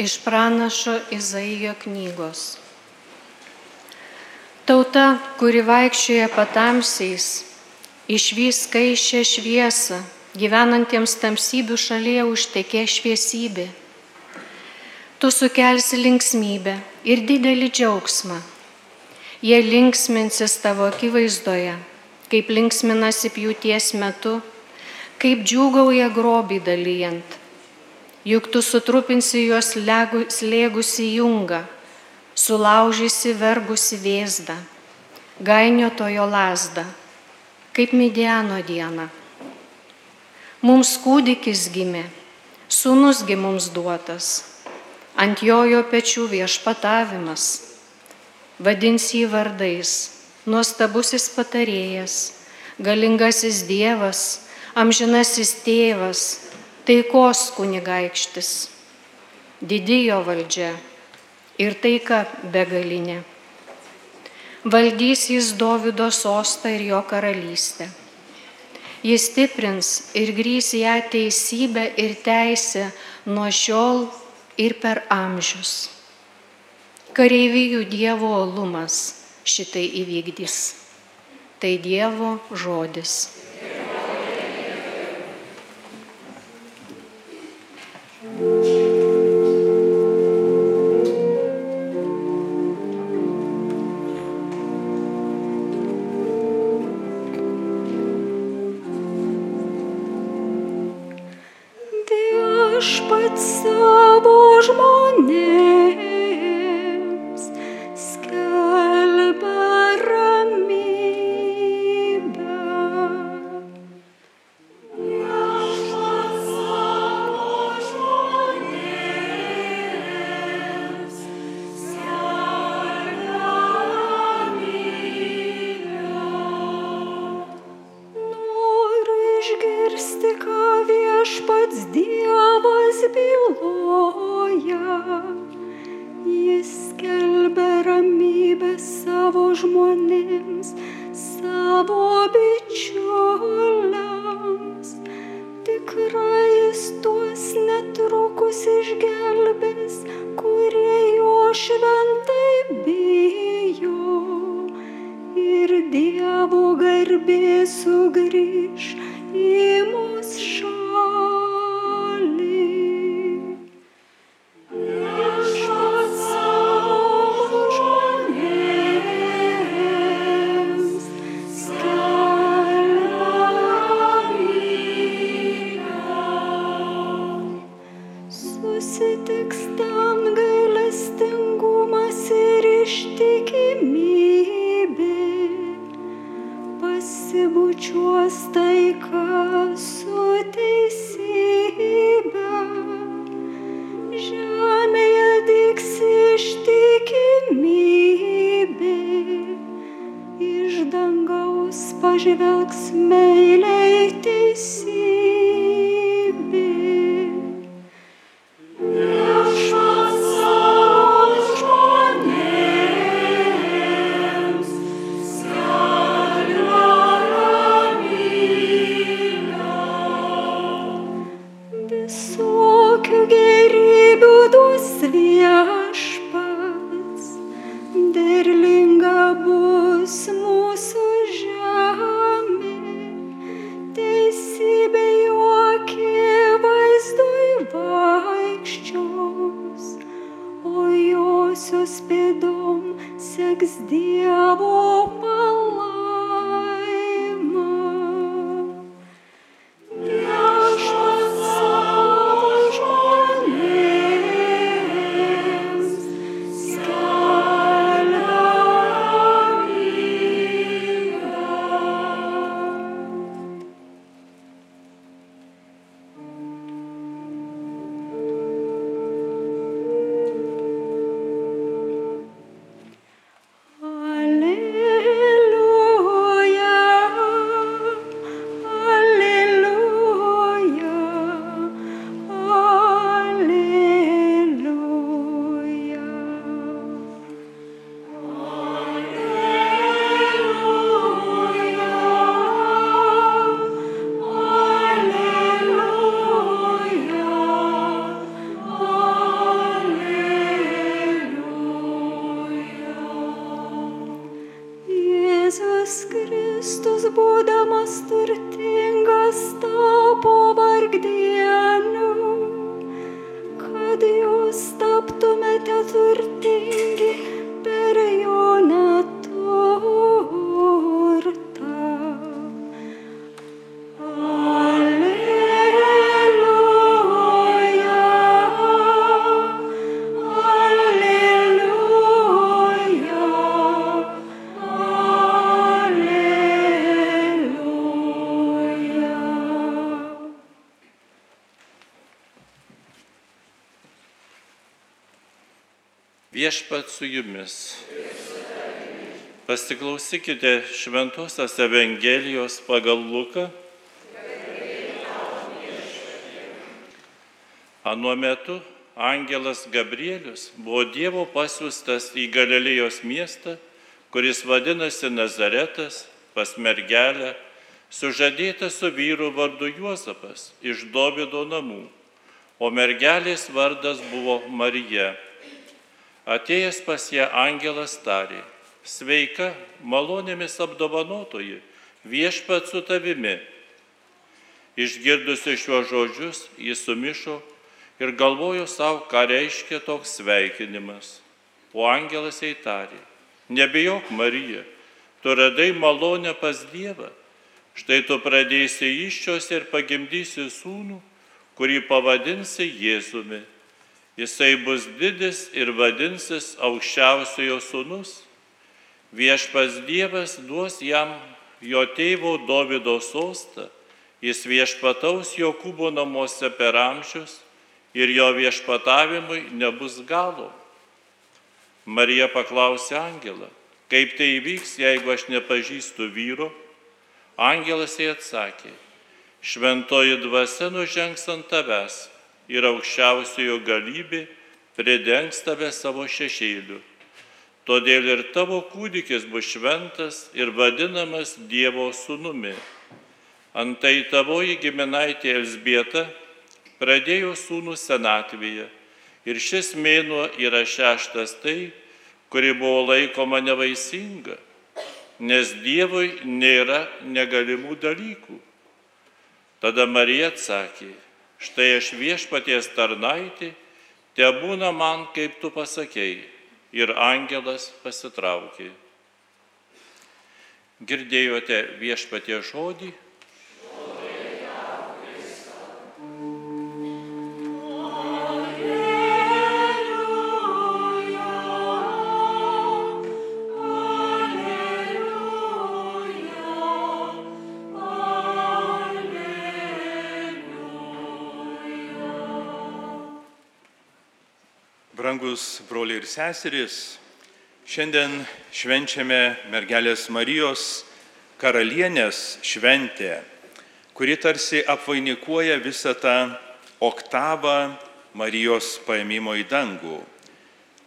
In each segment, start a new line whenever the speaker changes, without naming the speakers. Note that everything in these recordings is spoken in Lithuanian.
iš pranašo Izaijo knygos. Tauta, kuri vaikščioja patamsiais, išvys skaičią šviesą, gyvenantiems tamsybių šalyje užtekė šviesybė. Tu sukelsi linksmybę ir didelį džiaugsmą. Jie linksminsis tavo akivaizdoje, kaip linksminasi pjūties metu, kaip džiūgauja grobį dalyjant juk tu sutrupinsi juos slėgusi jungą, sulaužysi vergusi vėzdą, gainiotojo lasdą, kaip Midiano diena. Mums kūdikis gimė, sūnusgi mums duotas, ant jojo pečių viešpatavimas, vadins jį vardais, nuostabusis patarėjas, galingasis Dievas, amžinasis tėvas, taikos kunigaikštis, didijo valdžia ir taika begalinė. Valdys jis Davido sostą ir jo karalystę. Jis stiprins ir grys ją teisybę ir teisę nuo šiol ir per amžius. Kareivijų Dievo olumas šitai įvykdys. Tai Dievo žodis.
C'était Viešpat su jumis. Pasiklausykite Šventojios Evangelijos pagal Luką. Anuo metu angelas Gabrielius buvo Dievo pasiūstas į Galilėjos miestą, kuris vadinasi Nazaretas, pas mergelę, sužadėta su vyru vardu Juozapas iš Dovido namų, o mergelės vardas buvo Marija. Atėjęs pas ją angelas tarė, sveika, malonėmis apdovanotoji, viešpat su tavimi. Išgirdusi šiuos žodžius, jis sumišo ir galvojo savo, ką reiškia toks sveikinimas. O angelas jai tarė, nebijok Marija, tu radai malonę pas Dievą. Štai tu pradėsi iščios ir pagimdysi sūnų, kurį pavadinsi Jėzumi Jisai bus didis ir vadinsis aukščiausiojo sūnus. Viešpas Dievas duos jam jo tėvo Davido sostą, jis viešpataus Jokūbo namuose per amžius ir jo viešpatavimui nebus galo. Marija paklausė Angelą, kaip tai įvyks, jeigu aš nepažįstu vyro. Angelas jai atsakė, šventoji dvasia nužengs ant tavęs ir aukščiausiojo galybė pridengs tave savo šešėliu. Todėl ir tavo kūdikis bus šventas ir vadinamas Dievo sūnumi. Antai tavoji giminaitė Elsbieta pradėjo sūnų senatvėje ir šis mėnuo yra šeštas tai, kuri buvo laikoma nevaisinga, nes Dievui nėra negalimų dalykų. Tada Marija atsakė, štai aš viešpaties tarnaitį, te būna man, kaip tu pasakėjai, ir angelas pasitraukė. Girdėjote viešpatie žodį?
Brangus broliai ir seserys, šiandien švenčiame mergelės Marijos karalienės šventę, kuri tarsi apvainikuoja visą tą oktavą Marijos paėmimo į dangų.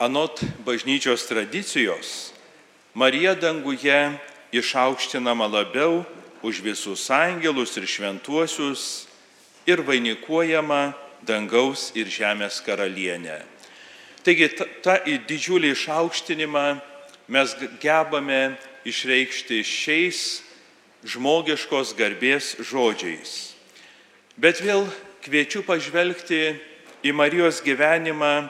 Anot bažnyčios tradicijos, Marija danguje išaukštinama labiau už visus angelus ir šventuosius ir vainikuojama dangaus ir žemės karalienė. Taigi tą, didžiulį išaukštinimą mes gebame išreikšti šiais žmogiškos garbės žodžiais. Bet vėl kviečiu pažvelgti į Marijos gyvenimą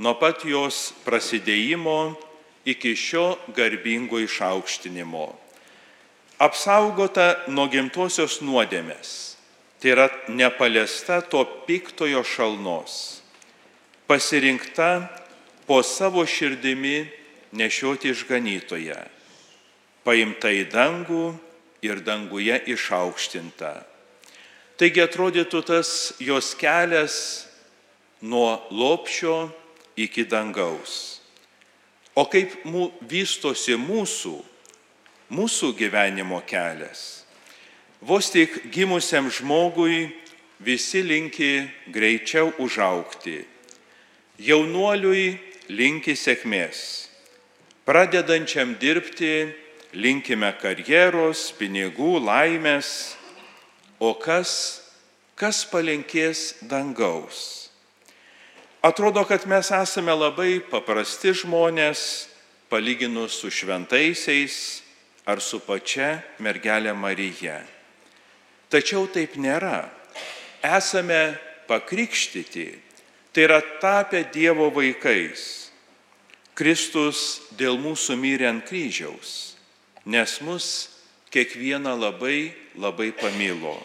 nuo pat jos prasidėjimo iki šio garbingo išaukštinimo. Apsaugota nuo gimtosios nuodėmės, tai yra nepaliesta to piktojo šalnos pasirinkta po savo širdimi nešioti išganytoje, paimta į dangų ir danguje išaukštinta. Taigi atrodytų tas jos kelias nuo lopšio iki dangaus. O kaip mū, vystosi mūsų, mūsų gyvenimo kelias. Vos tik gimusiam žmogui visi linki greičiau užaukti Jaunuoliui linki sėkmės. Pradedančiam dirbti linkime karjeros, pinigų, laimės, o kas, kas palinkės dangaus. Atrodo, kad mes esame labai paprasti žmonės, palyginus su šventaisiais ar su pačia mergelė Marija. Tačiau taip nėra. Esame pakrikštyti Tai yra tapę Dievo vaikais. Kristus dėl mūsų mirė ant kryžiaus, nes mus kiekvieną labai labai pamilo.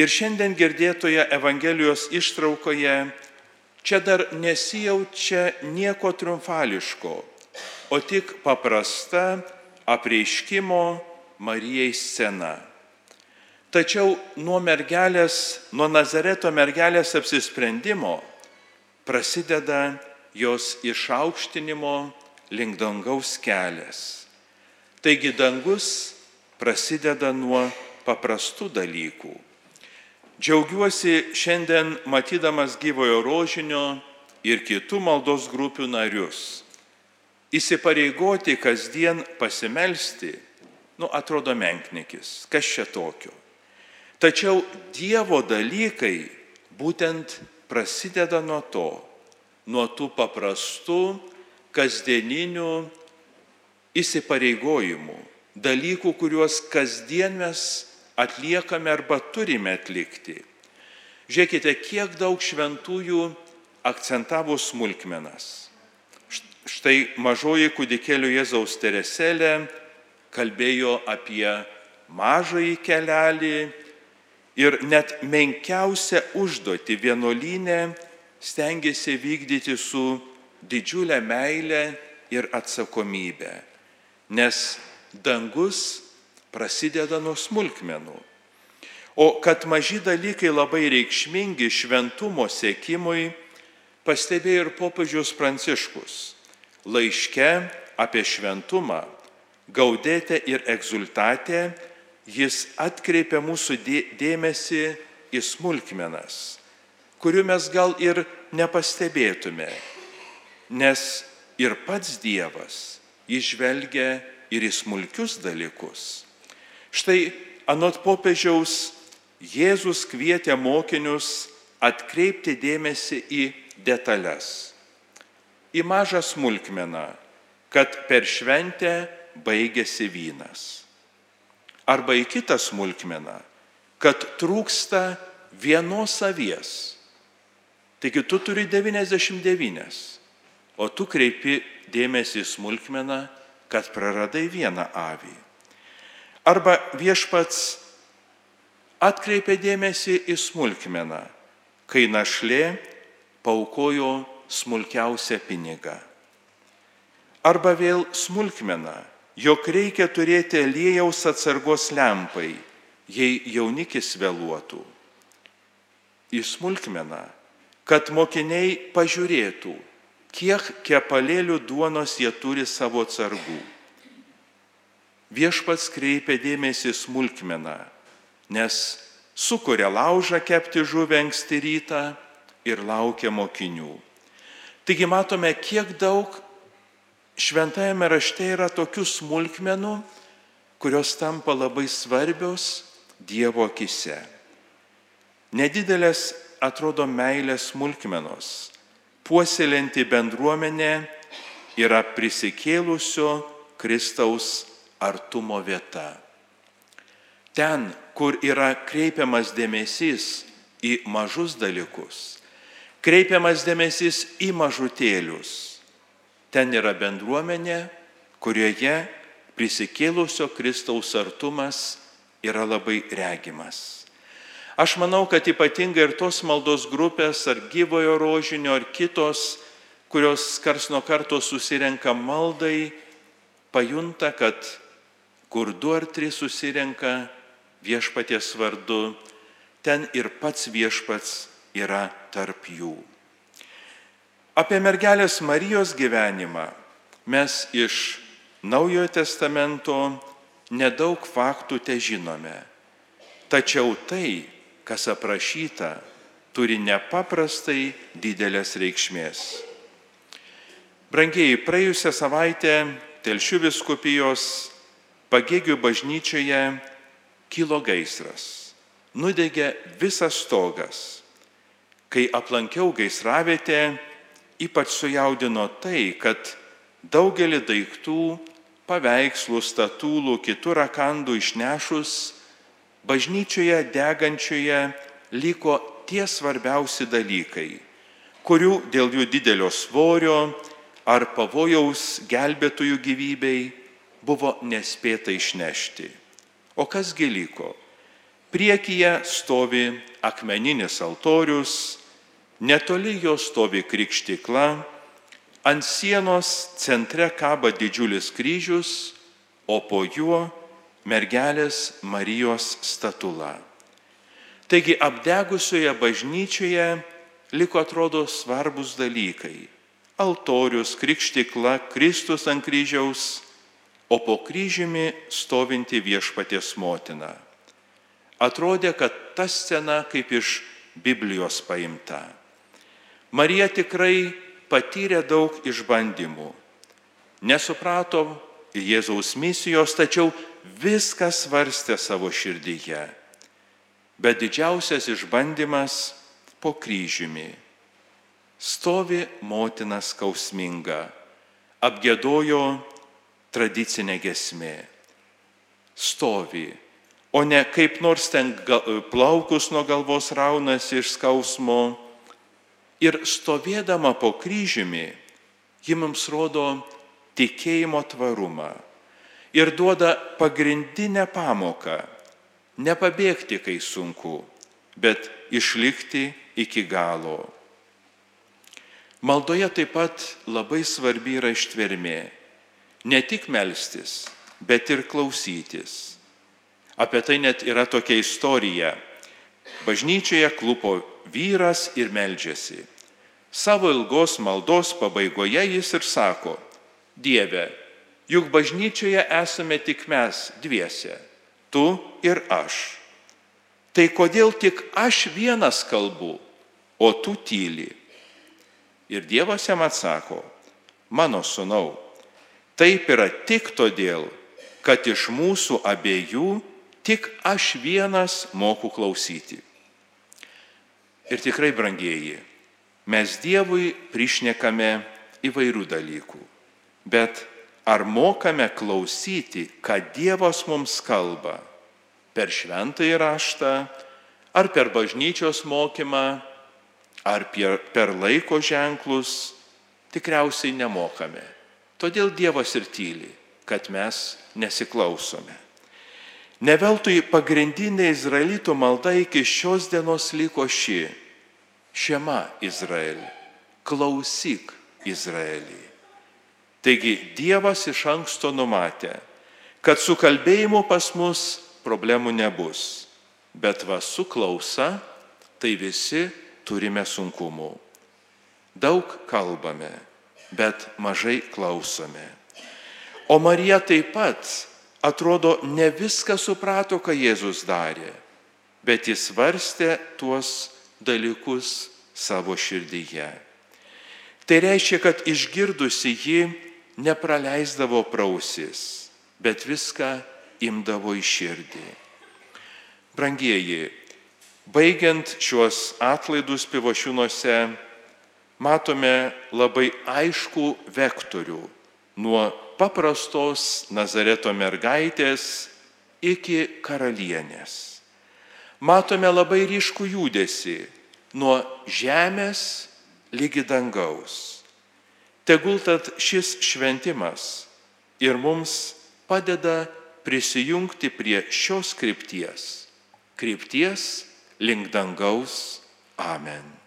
Ir šiandien girdėtoje Evangelijos ištraukoje čia dar nesijaučia nieko triumfališko, o tik paprasta apreiškimo Marijai scena. Tačiau nuo mergelės, nuo Nazareto mergelės apsisprendimo prasideda jos išaukštinimo link dangaus kelias. Taigi dangus prasideda nuo paprastų dalykų. Džiaugiuosi šiandien matydamas gyvojo rožinio ir kitų maldos grupių narius. Įsipareigoti kasdien pasimelsti, nu atrodo menknikis, kas čia tokio. Tačiau Dievo dalykai būtent prasideda nuo to, nuo tų paprastų, kasdieninių įsipareigojimų, dalykų, kuriuos kasdien mes atliekame arba turime atlikti. Žiūrėkite, kiek daug šventųjų akcentavo smulkmenas. Štai mažoji kūdikėlio Jėzaus Tereselė kalbėjo apie mažąjį kelelį ir net menkiausią užduotį vienuolynę stengiasi vykdyti su didžiulė meilė ir atsakomybė, nes dangus prasideda nuo smulkmenų. O kad maži dalykai labai reikšmingi šventumo sėkimui, pastebėjo ir popiežius Pranciškus. Laiške apie šventumą, gaudėte ir egzultatę, jis atkreipia mūsų dėmesį į smulkmenas, kurių mes gal ir nepastebėtume, nes ir pats Dievas išvelgia ir į smulkius dalykus. Štai anot popiežiaus Jėzus kvietė mokinius atkreipti dėmesį į detalės, į mažą smulkmeną, kad per šventę baigėsi vynas. Arba į kitą smulkmeną, kad trūksta vienos avies. Taigi tu turi 99, o tu kreipi dėmesį į smulkmeną, kad praradai vieną avį. Arba viešpats atkreipia dėmesį į smulkmeną, kai našlė paukojo smulkiausią pinigą. Arba vėl smulkmena, jog reikia turėti aliejaus atsargos lempai, jei jaunikis vėluotų. Į smulkmeną, kad mokiniai pažiūrėtų, kiek kepalėlių duonos jie turi savo atsargų. Viešpats kreipia dėmesį smulkmeną, nes sukuria laužą kepti žuvę anksti rytą ir laukia mokinių. Taigi matome, kiek daug šventajame rašte yra tokių smulkmenų, kurios tampa labai svarbios Dievo akise. Nedidelės atrodo meilės smulkmenos, puoselinti bendruomenė yra prisikėlusio Kristaus artumo vieta. Ten, kur yra kreipiamas dėmesys į mažus dalykus, kreipiamas dėmesys į mažutėlius. Ten yra bendruomenė, kurioje prisikėlusio Kristaus artumas yra labai regimas. Aš manau, kad ypatingai ir tos maldos grupės, ar gyvojo rožinio, ar kitos, kurios kars nuo karto susirenka maldai, pajunta, kad kur du ar trys susirenka viešpaties vardu, ten ir pats viešpats yra tarp jų. Apie mergelės Marijos gyvenimą mes iš Naujojo testamento nedaug faktų te žinome. Tačiau tai, kas aprašyta, turi nepaprastai didelės reikšmės. Brangiai, praėjusią savaitę Telšių viskupijos pagėgių bažnyčioje kilo gaisras. Nudegė visas stogas. Kai aplankiau gaisravietę, ypač sujaudino tai, kad daugelį daiktų, paveikslų, statulų, kitų rakandų išnešus, bažnyčioje degančioje liko tie svarbiausi dalykai, kurių dėl jų didelio svorio ar pavojaus gelbėtojų gyvybei buvo nespėta išnešti. O kasgi liko? Priekyje stovi akmeninis altorius, Netoli jo stovi krikštikla, ant sienos centre kaba didžiulis kryžius, o po juo mergelės Marijos statula. Taigi apdegusioje bažnyčioje liko atrodo svarbus dalykai. altorius, krikštikla, Kristus ant kryžiaus, o po kryžiumi stovinti viešpaties motina. Atrodė, kad ta scena kaip iš Biblijos paimta. Marija tikrai patyrė daug išbandymų. Nesuprato Jėzaus misijos, tačiau viską svarstė savo širdyje. Bet didžiausias išbandymas po kryžiumi. Stovi motina skausminga, apgėdojo tradicinė gesmė. Stovi, o ne kaip nors ten plaukus nuo galvos raunasi iš skausmo. Ir stovėdama po kryžiumi, ji mums rodo tikėjimo tvarumą ir duoda pagrindinę pamoką - nepabėgti, kai sunku, bet išlikti iki galo. Maldoje taip pat labai svarbi yra ištvermė. Ne tik melstis, bet ir klausytis. Apie tai net yra tokia istorija. Bažnyčioje klupo vyras ir meldžiasi. Savo ilgos maldos pabaigoje jis ir sako, Dieve, juk bažnyčioje esame tik mes dviese, tu ir aš. Tai kodėl tik aš vienas kalbu, o tu tyli? Ir Dievas jam atsako, mano sunau, taip yra tik todėl, kad iš mūsų abiejų tik aš vienas moku klausyti. Ir tikrai, brangieji, mes Dievui prišnekame įvairių dalykų, bet ar mokame klausyti, ką Dievas mums kalba per šventąjį raštą, ar per bažnyčios mokymą, ar per laiko ženklus, tikriausiai nemokame. Todėl Dievas ir tyli, kad mes nesiklausome. Neveltui pagrindinė izraelito malda iki šios dienos liko ši - Šema Izraelį, klausyk Izraelį. Taigi Dievas iš anksto numatė, kad su kalbėjimu pas mus problemų nebus, bet va su klausa tai visi turime sunkumų. Daug kalbame, bet mažai klausome. O Marija taip pat atrodo ne viską suprato, ką Jėzus darė, bet jis varstė tuos dalykus savo širdyje. Tai reiškia, kad išgirdusi jį nepraleisdavo prausis, bet viską imdavo į širdį. Brangieji, baigiant šiuos atlaidus pivašiūnuose, matome labai aišku vektorių nuo paprastos Nazareto mergaitės iki karalienės. Matome labai ryškų judesi nuo žemės lygi dangaus. Tegul tad šis šventimas ir mums padeda prisijungti prie šios krypties, krypties link dangaus. Amen.